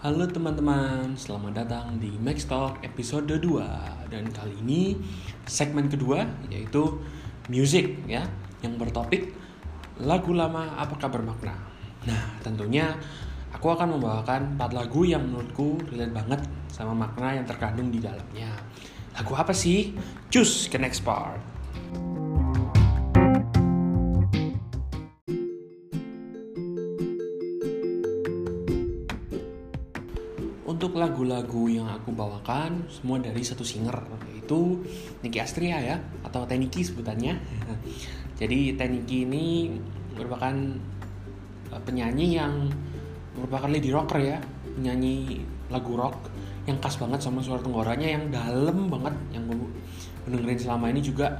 Halo teman-teman, selamat datang di Max Talk episode 2 Dan kali ini segmen kedua yaitu music ya Yang bertopik lagu lama apakah bermakna Nah tentunya aku akan membawakan 4 lagu yang menurutku relate banget sama makna yang terkandung di dalamnya. Lagu apa sih? Cus ke next part lagu-lagu yang aku bawakan semua dari satu singer yaitu Niki Astria ya atau Teniki sebutannya. Jadi Teniki ini merupakan eh, penyanyi yang merupakan lady rocker ya, penyanyi lagu rock yang khas banget sama suara tenggoranya yang dalam banget yang gue dengerin selama ini juga.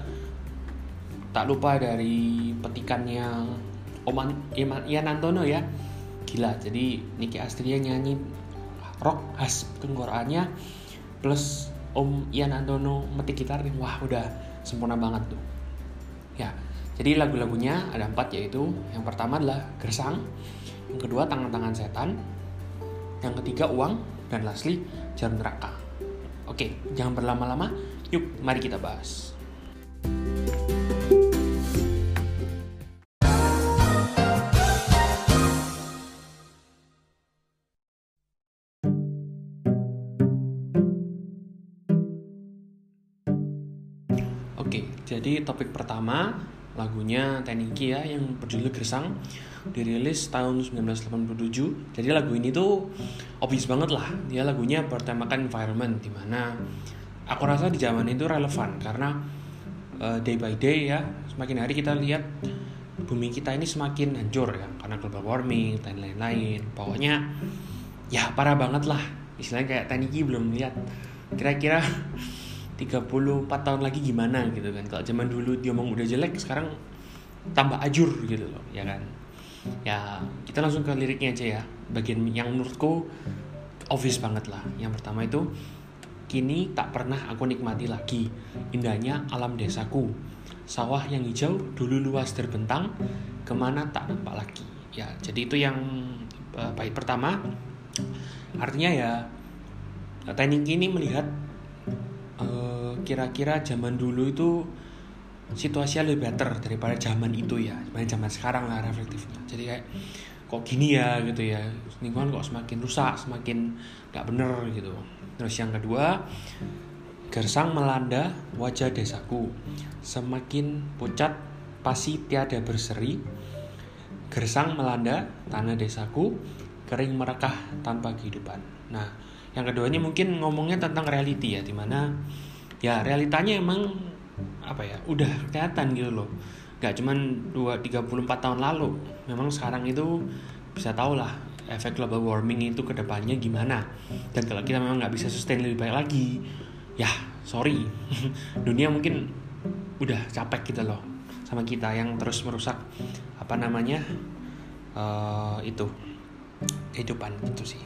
Tak lupa dari petikannya Oman Ian Antono ya. Gila jadi Niki Astria nyanyi rock khas tenggorokannya plus Om Ian Antono metik gitar wah udah sempurna banget tuh. Ya jadi lagu-lagunya ada empat yaitu yang pertama adalah Gersang yang kedua Tangan-tangan Setan yang ketiga Uang dan lastly Jarum Neraka. Oke jangan berlama-lama yuk mari kita bahas jadi topik pertama lagunya Teniki ya yang berjudul Gersang dirilis tahun 1987. Jadi lagu ini tuh obvious banget lah. Dia lagunya bertemakan environment di mana aku rasa di zaman itu relevan karena uh, day by day ya semakin hari kita lihat bumi kita ini semakin hancur ya karena global warming dan lain-lain. Pokoknya ya parah banget lah. Istilahnya kayak Teniki belum lihat kira-kira 34 tahun lagi gimana gitu kan. Kalau zaman dulu dia ngomong udah jelek sekarang tambah ajur gitu loh ya kan. Ya kita langsung ke liriknya aja ya. Bagian yang menurutku obvious banget lah. Yang pertama itu kini tak pernah aku nikmati lagi indahnya alam desaku. Sawah yang hijau dulu luas terbentang ke mana tak nampak lagi. Ya jadi itu yang uh, bait pertama. Artinya ya Teknik ini melihat kira-kira zaman dulu itu situasinya lebih better daripada zaman itu ya. Daripada zaman sekarang lah reflektifnya. Jadi kayak kok gini ya gitu ya. Lingkungan kok semakin rusak semakin nggak bener gitu. Terus yang kedua gersang melanda wajah desaku. Semakin pucat pasti tiada berseri gersang melanda tanah desaku kering merekah tanpa kehidupan. Nah yang keduanya mungkin ngomongnya tentang reality ya di mana ya realitanya emang apa ya udah kelihatan gitu loh. Nggak cuman dua tiga puluh empat tahun lalu. Memang sekarang itu bisa tau lah efek global warming itu ke depannya gimana. Dan kalau kita memang nggak bisa sustain lebih baik lagi ya sorry. Dunia mungkin udah capek gitu loh sama kita yang terus merusak apa namanya uh, itu kehidupan gitu sih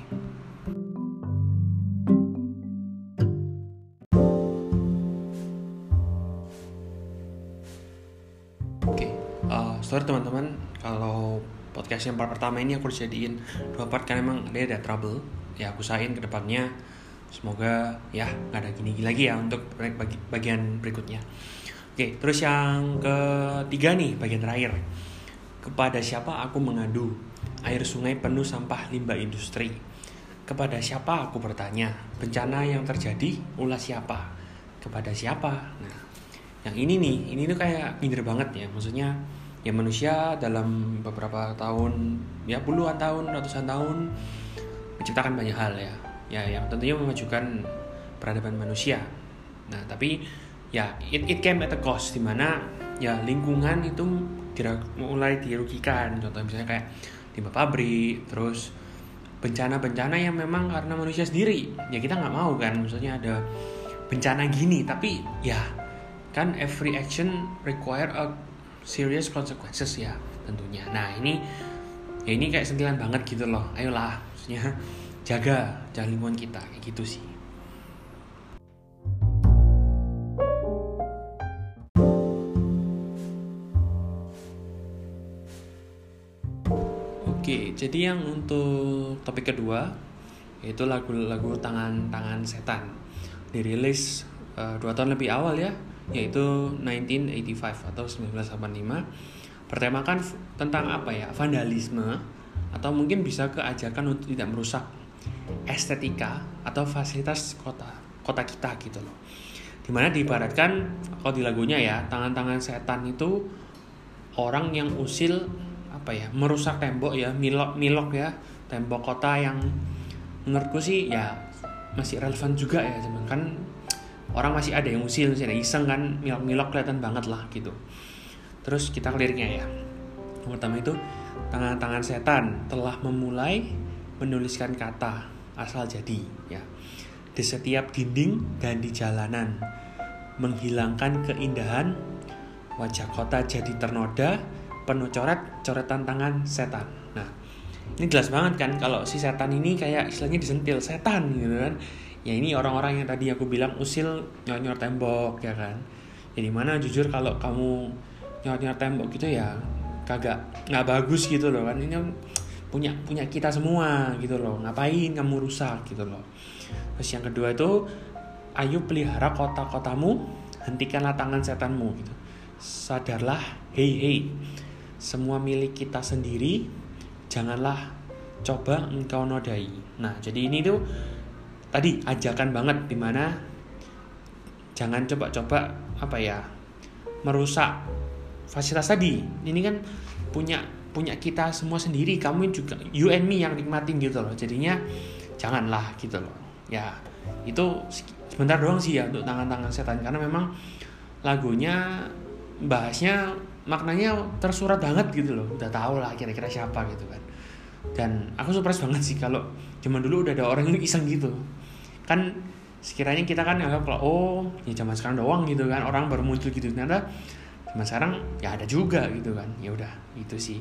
teman-teman. Kalau podcast yang part pertama ini aku jadiin dua part karena emang dia ada trouble. Ya aku usahain ke depannya. Semoga ya nggak ada gini lagi ya untuk bagi, bagian berikutnya. Oke terus yang ketiga nih bagian terakhir. Kepada siapa aku mengadu air sungai penuh sampah limbah industri? Kepada siapa aku bertanya bencana yang terjadi ulah siapa? Kepada siapa? Nah yang ini nih ini tuh kayak minder banget ya. Maksudnya ya manusia dalam beberapa tahun ya puluhan tahun ratusan tahun menciptakan banyak hal ya. Ya yang tentunya memajukan peradaban manusia. Nah tapi ya it, it came at a cost di mana ya lingkungan itu mulai dirugikan. Contoh misalnya kayak limbah pabrik terus bencana-bencana yang memang karena manusia sendiri. Ya kita nggak mau kan maksudnya ada bencana gini. Tapi ya kan every action require a serious consequences ya tentunya. Nah ini ya ini kayak sentilan banget gitu loh. Ayolah, maksudnya jaga jaga lingkungan kita kayak gitu sih. Oke, jadi yang untuk topik kedua yaitu lagu-lagu tangan-tangan setan dirilis uh, dua tahun lebih awal ya yaitu 1985 atau 1985 bertemakan tentang apa ya? Vandalisme atau mungkin bisa keajakan untuk tidak merusak estetika atau fasilitas kota kota kita gitu loh. Di mana diibaratkan kalau di lagunya ya tangan-tangan setan itu orang yang usil apa ya merusak tembok ya milok milok ya tembok kota yang menurutku sih ya masih relevan juga ya cuman kan orang masih ada yang usil ada iseng kan milok milok kelihatan banget lah gitu. Terus kita liriknya ya. Yang pertama itu tangan-tangan setan telah memulai menuliskan kata asal jadi ya. Di setiap dinding dan di jalanan menghilangkan keindahan wajah kota jadi ternoda penuh coret coretan tangan setan. Nah ini jelas banget kan kalau si setan ini kayak istilahnya disentil setan gitu kan ya ini orang-orang yang tadi aku bilang usil nyor-nyor tembok ya kan? Jadi ya mana jujur kalau kamu nyor-nyor tembok gitu ya kagak nggak bagus gitu loh kan? Ini punya punya kita semua gitu loh. Ngapain kamu rusak gitu loh? Terus yang kedua itu ayo pelihara kota-kotamu hentikanlah tangan setanmu gitu. Sadarlah hei hei semua milik kita sendiri, janganlah coba engkau nodai. Nah, jadi ini tuh tadi ajakan banget di mana jangan coba-coba apa ya merusak fasilitas tadi. Ini kan punya punya kita semua sendiri, kamu juga you and me yang nikmatin gitu loh. Jadinya janganlah gitu loh. Ya, itu sebentar doang sih ya untuk tangan-tangan setan karena memang lagunya bahasnya maknanya tersurat banget gitu loh udah tau lah kira-kira siapa gitu kan dan aku surprise banget sih kalau zaman dulu udah ada orang yang iseng gitu kan sekiranya kita kan nganggap kalau oh ya zaman sekarang doang gitu kan orang baru muncul gitu. Ternyata zaman sekarang ya ada juga gitu kan. Ya udah itu sih.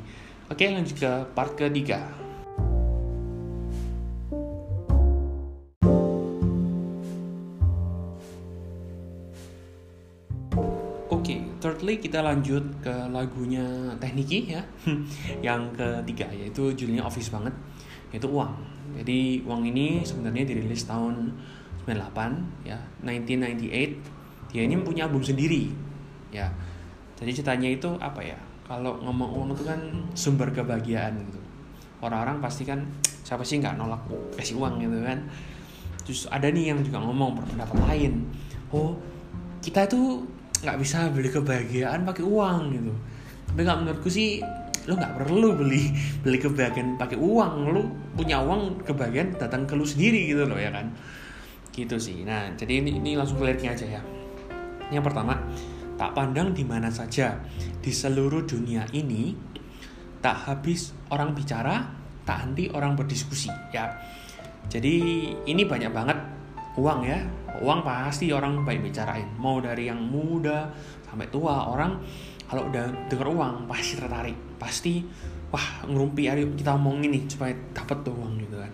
Oke lanjut ke part ketiga. Thirdly kita lanjut ke lagunya Tekniki ya. Yang ketiga yaitu judulnya Office banget yaitu Uang jadi Uang ini sebenarnya dirilis tahun 98 ya. 1998 dia ini punya album sendiri ya. Jadi ceritanya itu apa ya? Kalau ngomong uang itu kan sumber kebahagiaan gitu. Orang-orang pasti kan siapa sih nggak nolak kasih uang gitu kan? Terus ada nih yang juga ngomong berpendapat lain. Oh kita itu nggak bisa beli kebahagiaan pakai uang gitu. Tapi nggak menurutku sih lo nggak perlu beli beli kebahagiaan pakai uang. Lo punya uang kebahagiaan datang ke lo sendiri gitu loh ya kan? Gitu sih. Nah jadi ini, ini langsung liriknya aja ya. Ini yang pertama tak pandang di mana saja. Di seluruh dunia ini tak habis orang bicara tak henti orang berdiskusi ya. Jadi ini banyak banget uang ya. Uang pasti orang baik bicarain. Mau dari yang muda sampai tua orang kalau udah denger uang pasti tertarik pasti wah ngerumpi ayo kita omongin nih supaya dapat tuh uang gitu kan.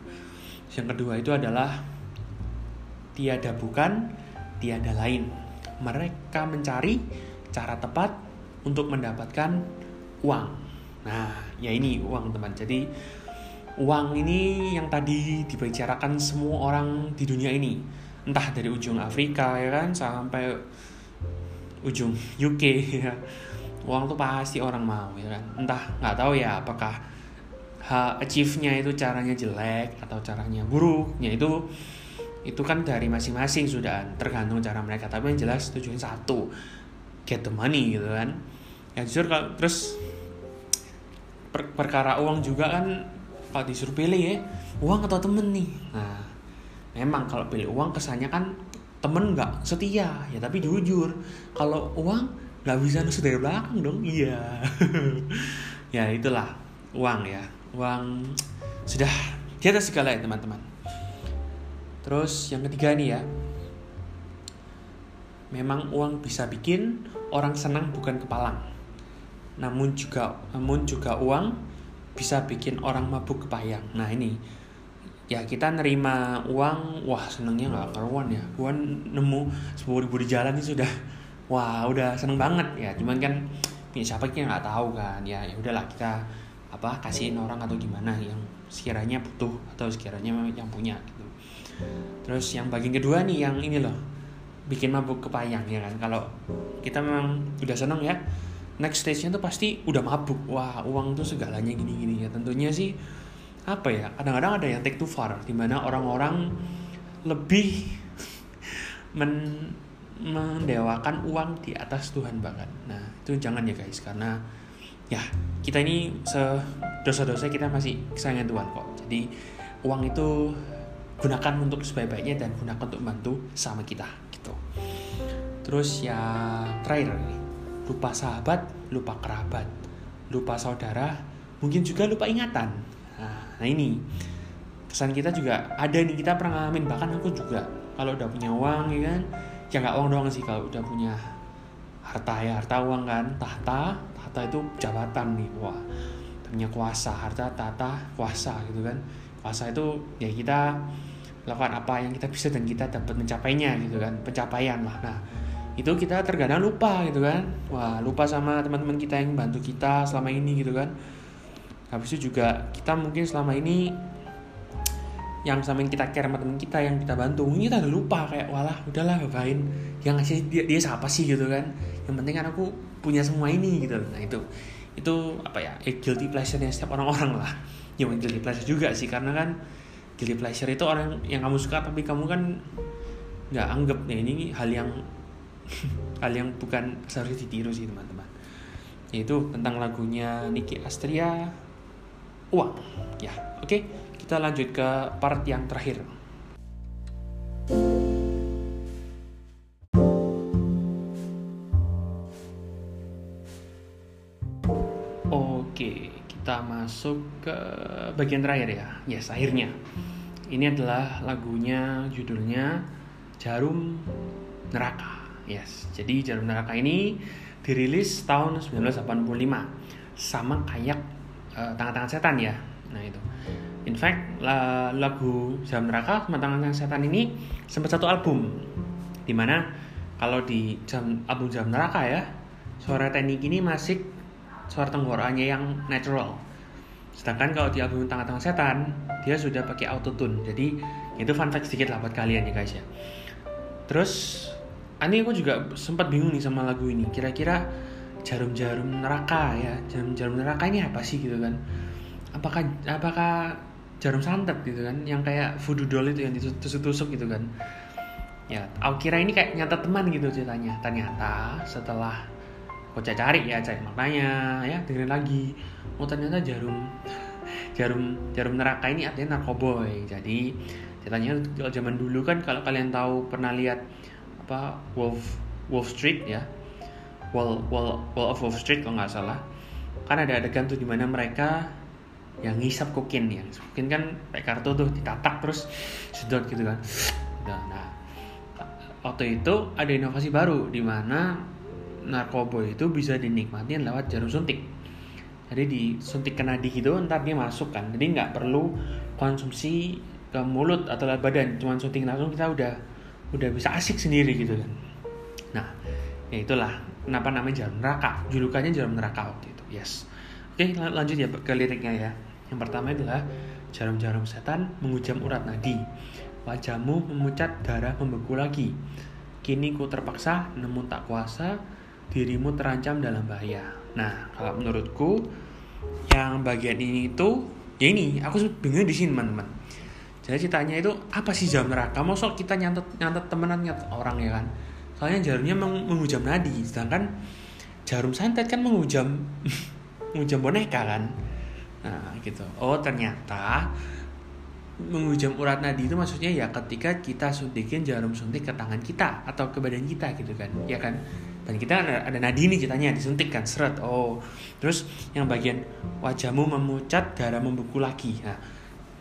Yang kedua itu adalah tiada bukan tiada lain. Mereka mencari cara tepat untuk mendapatkan uang. Nah ya ini uang teman. Jadi uang ini yang tadi dibicarakan semua orang di dunia ini. Entah dari ujung Afrika ya kan sampai ujung UK ya uang tuh pasti orang mau ya kan? Entah nggak tahu ya apakah achieve-nya itu caranya jelek atau caranya buruk ya itu itu kan dari masing-masing sudah tergantung cara mereka. Tapi yang jelas tujuan satu get the money gitu kan? Ya jujur kalau terus per, perkara uang juga kan kalau disuruh pilih ya uang atau temen nih? Nah memang kalau pilih uang kesannya kan temen nggak setia ya tapi jujur kalau uang nggak bisa nusuk dari belakang dong iya. Ya itulah uang ya. Uang sudah di atas segala ya teman-teman. Terus yang ketiga nih ya. Memang uang bisa bikin orang senang bukan kepalang. Namun juga namun juga uang bisa bikin orang mabuk kepayang. Nah ini. Ya kita nerima uang wah senengnya nggak karuan ya. Gua nemu sepuluh ribu di jalan ini sudah wah udah seneng banget. Ya cuman kan punya siapa kita nggak tahu kan. Ya ya udahlah kita apa kasihin orang atau gimana yang sekiranya butuh atau sekiranya yang punya gitu. Terus yang bagian kedua nih yang ini loh bikin mabuk kepayang ya kan. Kalau kita memang udah seneng ya next stage-nya tuh pasti udah mabuk. Wah uang tuh segalanya gini-gini. Ya tentunya sih apa ya kadang-kadang ada yang take too far di mana orang-orang lebih men mendewakan uang di atas Tuhan bahkan nah itu jangan ya guys karena ya kita ini sedosa-dosa kita masih kesayangan Tuhan kok. Jadi uang itu gunakan untuk sebaik-baiknya dan gunakan untuk membantu sama kita gitu. Terus ya terakhir lupa sahabat lupa kerabat lupa saudara mungkin juga lupa ingatan. Nah, nah ini kesan kita juga ada nih kita pernah ngalamin bahkan aku juga kalau udah punya uang ya kan ya nggak uang doang sih kalau udah punya harta ya harta uang kan. Tahta tahta itu jabatan nih. Wah punya kuasa harta tahta kuasa gitu kan. Kuasa itu ya kita lakukan apa yang kita bisa dan kita dapat mencapainya gitu kan pencapaian lah. Nah itu kita terkadang lupa gitu kan. Wah lupa sama teman-teman kita yang bantu kita selama ini gitu kan. Habis itu juga kita mungkin selama ini yang sama yang kita care sama teman kita yang kita bantu. Mungkin kita udah lupa kayak walah udahlah ngapain? Yang ngasih dia, dia siapa sih? gitu kan. Yang penting kan aku punya semua ini gitu nah itu itu apa ya eh, guilty pleasure nya setiap orang-orang lah. Ya guilty pleasure juga sih karena kan guilty pleasure itu orang yang kamu suka tapi kamu kan nggak anggap. Nih ini hal yang hal yang bukan seharusnya ditiru sih teman-teman. Yaitu tentang lagunya Niki Astria uang ya oke? okay? Kita lanjut ke part yang terakhir. Oke, kita masuk ke bagian terakhir ya. Yes, akhirnya. Ini adalah lagunya, judulnya Jarum Neraka. Yes, jadi Jarum Neraka ini dirilis tahun 1985 sama kayak uh, Tangan-Tangan Setan ya. Nah itu In fact, lagu Jam Neraka Tangan Setan ini sempat satu album. Di mana kalau di jam, album Jam Neraka ya, suara teknik ini masih suara tenggorokannya yang natural. Sedangkan kalau di album Tangan-Tangan Setan, dia sudah pakai autotune. Jadi itu fun fact sedikit lah buat kalian ya guys ya. Terus, ini aku juga sempat bingung nih sama lagu ini. Kira-kira jarum-jarum neraka ya, jarum-jarum neraka ini apa sih gitu kan? Apakah apakah jarum santet gitu kan yang kayak voodoo doll itu yang ditusuk-tusuk gitu kan. Ya aku kira ini kayak nyata teman gitu ceritanya. Ternyata setelah aku cari ya cari maknanya ya dengerin lagi. Oh ternyata jarum jarum jarum neraka ini artinya narkoboy jadi ceritanya kalau zaman dulu kan kalau kalian tahu pernah lihat apa Wolf Wolf Street ya? Wall Wall Wall of Wolf Street kalau nggak salah. Kan ada adegan tuh di mana mereka yang ngisap kokin ya kokin kan kayak kartu tuh ditatak terus sedot gitu kan. Nah, nah waktu itu ada inovasi baru di mana narkoba itu bisa dinikmatin lewat jarum suntik. Jadi disuntik ke nadi gitu ntar dia masuk kan. Jadi nggak perlu konsumsi ke mulut atau lewat badan cuma suntik langsung kita udah udah bisa asik sendiri gitu kan. Nah ya itulah kenapa namanya jarum neraka? Julukannya jarum neraka waktu itu yes. Oke lanjut ya ke liriknya ya yang pertama adalah jarum-jarum setan menghujam urat nadi. Wajahmu memucat darah membeku lagi. Kini ku terpaksa, namun tak kuasa, dirimu terancam dalam bahaya. Nah, kalau menurutku yang bagian ini itu ya ini aku bingung di sini teman-teman. Jadi ceritanya itu apa sih jam neraka? Mau sok kita nyantet nyantet temenan nyantet orang ya kan? Soalnya jarumnya menghujam nadi, sedangkan jarum santet kan menghujam menghujam boneka kan. Nah, gitu. Oh, ternyata menghujam urat nadi itu maksudnya ya ketika kita suntikin jarum suntik ke tangan kita atau ke badan kita gitu kan. Ya kan? Dan kita ada, ada nadi nih ceritanya disuntik kan seret. Oh. Terus yang bagian wajahmu memucat, darah membeku lagi. Nah,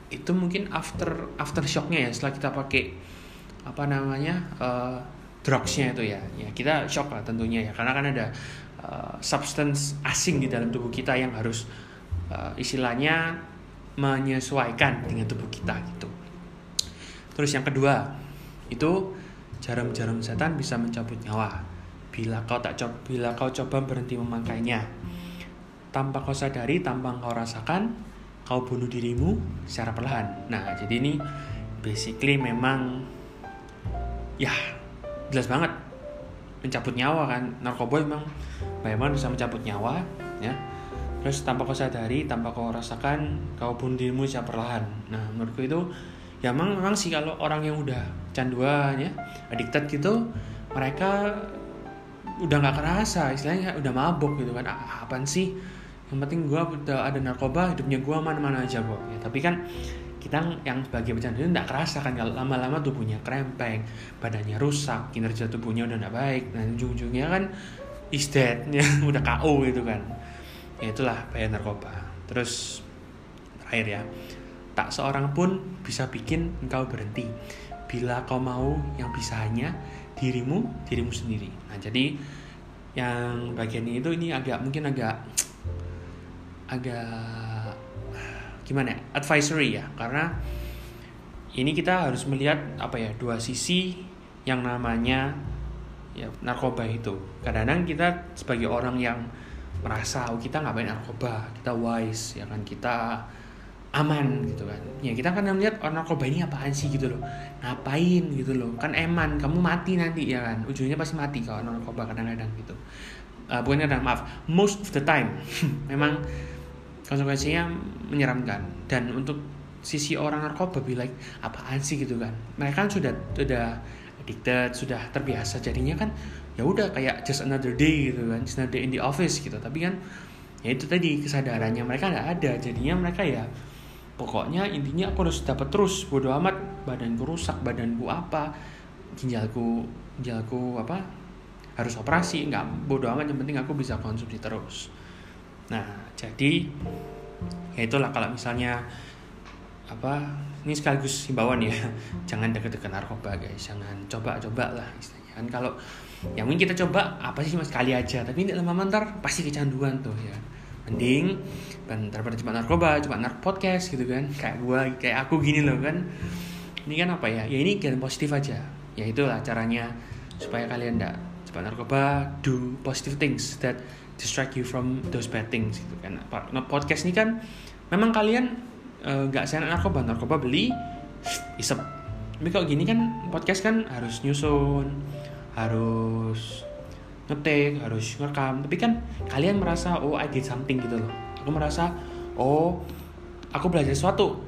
itu mungkin after after shocknya ya setelah kita pakai apa namanya uh, drugsnya itu ya ya kita shock lah tentunya ya karena kan ada uh, substance asing di dalam tubuh kita yang harus uh, istilahnya menyesuaikan dengan tubuh kita gitu. Terus yang kedua itu jarum-jarum setan bisa mencabut nyawa. Bila kau tak coba bila kau coba berhenti memakainya. tanpa kau sadari tanpa kau rasakan kau bunuh dirimu secara perlahan. Nah jadi ini basically memang ya jelas banget. Mencabut nyawa kan. Narkoba memang banget bisa mencabut nyawa ya terus tanpa kau sadari tanpa kau rasakan kau bunuh dirimu secara perlahan. Nah menurutku itu ya memang, memang sih kalau orang yang udah canduan ya addicted gitu mereka udah nggak kerasa istilahnya udah mabuk gitu kan. Ah, apaan sih? Yang penting gue udah ada narkoba hidupnya gue mana-mana aja kok. Ya tapi kan kita yang sebagai pecandu itu nggak kerasa kan kalau lama-lama tubuhnya krempeng badannya rusak kinerja tubuhnya udah nggak baik dan ujung-ujungnya kan is dead ya udah KO gitu kan ya itulah bahaya narkoba. Terus terakhir ya. Tak seorang pun bisa bikin engkau berhenti. Bila kau mau yang bisa hanya dirimu dirimu sendiri. Nah jadi yang bagian ini itu ini agak mungkin agak agak gimana ya, advisory ya. Karena ini kita harus melihat apa ya dua sisi yang namanya ya narkoba itu. Kadang-kadang kita sebagai orang yang merasa oh kita nggak banyak narkoba kita wise ya kan? Kita aman gitu kan. Ya kita kan melihat orang narkoba ini apaan sih gitu loh. Ngapain gitu loh. Kan eman kamu mati nanti ya kan? Ujungnya pasti mati kalau narkoba kadang-kadang gitu. Uh, bukan kadang maaf most of the time. Memang konsekuensinya menyeramkan. Dan untuk sisi orang narkoba be like apaan sih gitu kan. Mereka kan sudah sudah addicted sudah terbiasa. Jadinya kan ya udah kayak just another day gitu kan just another day in the office gitu. Tapi kan ya itu tadi kesadarannya mereka nggak ada. Jadinya mereka ya pokoknya intinya aku harus dapat terus. Bodoh amat badanku rusak badanku apa ginjalku ginjalku apa harus operasi. Nggak bodoh amat yang penting aku bisa konsumsi terus. Nah, jadi ya itulah kalau misalnya apa ini sekaligus himbauan ya. Jangan deket-deket narkoba guys. Jangan coba-coba lah istilahnya. Kan kalau yang mungkin kita coba apa sih mas kali aja. Tapi ini lama ntar pasti kecanduan tuh ya. Mending daripada cuma narkoba cuma nark podcast gitu kan. Kayak gua kayak aku gini loh kan. Ini kan apa ya? Ya ini jangan positif aja. Ya itulah caranya supaya kalian ndak coba narkoba do positive things that distract you from those bad things gitu kan. Nah, podcast ini kan memang kalian eh, nggak uh, sayang narkoba. Narkoba beli isep. Tapi kalau gini kan podcast kan harus nyusun harus ngetik harus ngerekam. Tapi kan kalian merasa oh I did something gitu loh. Aku merasa oh aku belajar sesuatu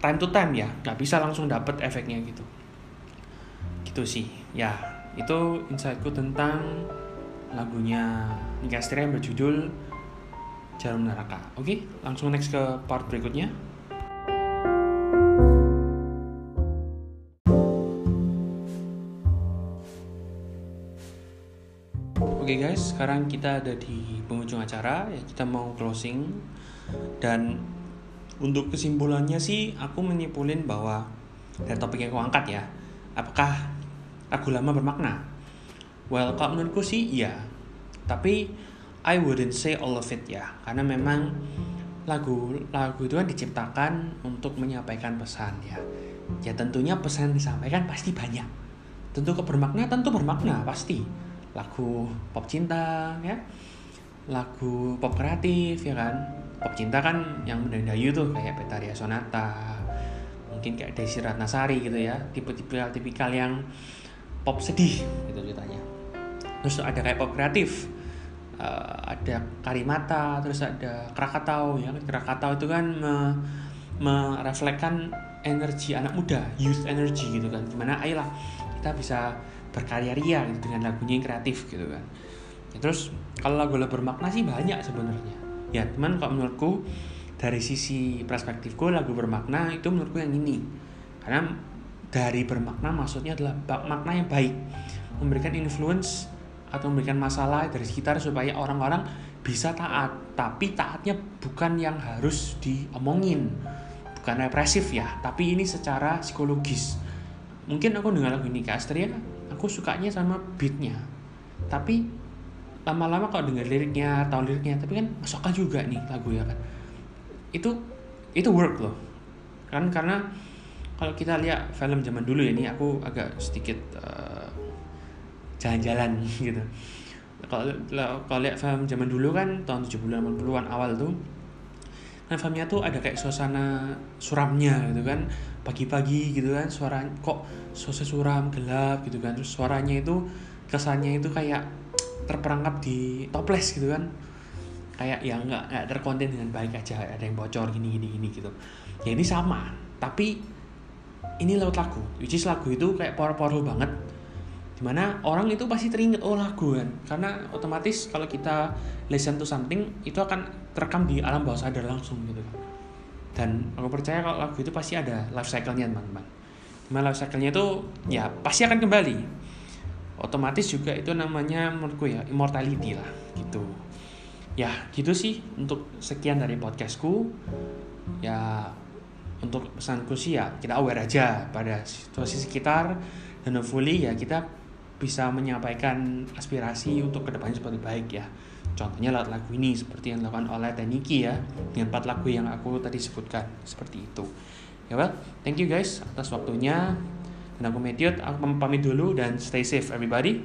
time to time ya. Nggak bisa langsung dapet efeknya gitu. Gitu sih. Ya itu insightku tentang lagunya Nika yang berjudul Jarum Neraka. Oke, langsung next ke part berikutnya. Oke okay guys, sekarang kita ada di penghujung acara ya kita mau closing dan untuk kesimpulannya sih aku menyimpulin bahwa dari topik yang aku angkat ya, apakah lagu lama bermakna? Well, kalau menurutku sih iya. Tapi I wouldn't say all of it ya, karena memang lagu lagu itu kan diciptakan untuk menyampaikan pesan ya. Ya tentunya pesan disampaikan pasti banyak. Tentu bermakna, tentu bermakna pasti. Lagu pop cinta ya, lagu pop kreatif ya kan. Pop cinta kan yang mendayu tuh kayak Petaria Sonata, mungkin kayak Desi Ratnasari gitu ya, tipe-tipe tipikal yang pop sedih gitu ceritanya. Terus ada kayak pop kreatif uh, ada Karimata terus ada Krakatau ya Krakatau itu kan me, merefleksikan energi anak muda youth energy gitu kan. Gimana ayolah kita bisa berkarya ria gitu dengan lagunya yang kreatif gitu kan. Ya, terus kalau lagu-lagu bermakna sih banyak sebenarnya. Ya teman kalau menurutku dari sisi perspektifku lagu bermakna itu menurutku yang ini. Karena dari bermakna maksudnya adalah makna yang baik. Memberikan influence atau memberikan masalah dari sekitar supaya orang-orang bisa taat. Tapi taatnya bukan yang harus diomongin. Bukan represif ya tapi ini secara psikologis. Mungkin aku dengar lagu ini ke Astria aku sukanya sama beatnya. Tapi lama-lama kalau dengar liriknya tahu liriknya tapi kan masuk juga nih lagu ya kan. Itu itu work loh. Kan karena kalau kita lihat film zaman dulu ya ini aku agak sedikit uh, jalan-jalan gitu. Kalau kalau lihat film zaman dulu kan tahun 70 80-an awal tuh filmnya tuh ada kayak suasana suramnya gitu kan. Pagi-pagi gitu kan suara kok suasana suram gelap gitu kan. Terus suaranya itu kesannya itu kayak terperangkap di toples gitu kan. Kayak ya nggak nggak terkonten dengan baik aja. Ada yang bocor gini gini gini gitu. Ya ini sama tapi ini lewat lagu which is lagu itu kayak powerful banget di mana orang itu pasti teringat oh lagu kan karena otomatis kalau kita listen to something itu akan terekam di alam bawah sadar langsung gitu. Dan aku percaya kalau lagu itu pasti ada life cycle-nya teman-teman. Di mana life cycle-nya itu ya pasti akan kembali. Otomatis juga itu namanya menurutku ya immortality lah gitu. Ya gitu sih untuk sekian dari podcastku. Ya untuk pesanku sih ya kita aware aja pada situasi sekitar. Dan hopefully ya kita bisa menyampaikan aspirasi untuk ke depannya seperti baik ya. Contohnya lewat lagu ini seperti yang dilakukan oleh Teniki ya dengan empat lagu yang aku tadi sebutkan seperti itu. Ya well thank you guys atas waktunya. Dan aku Matthew aku pamit dulu dan stay safe everybody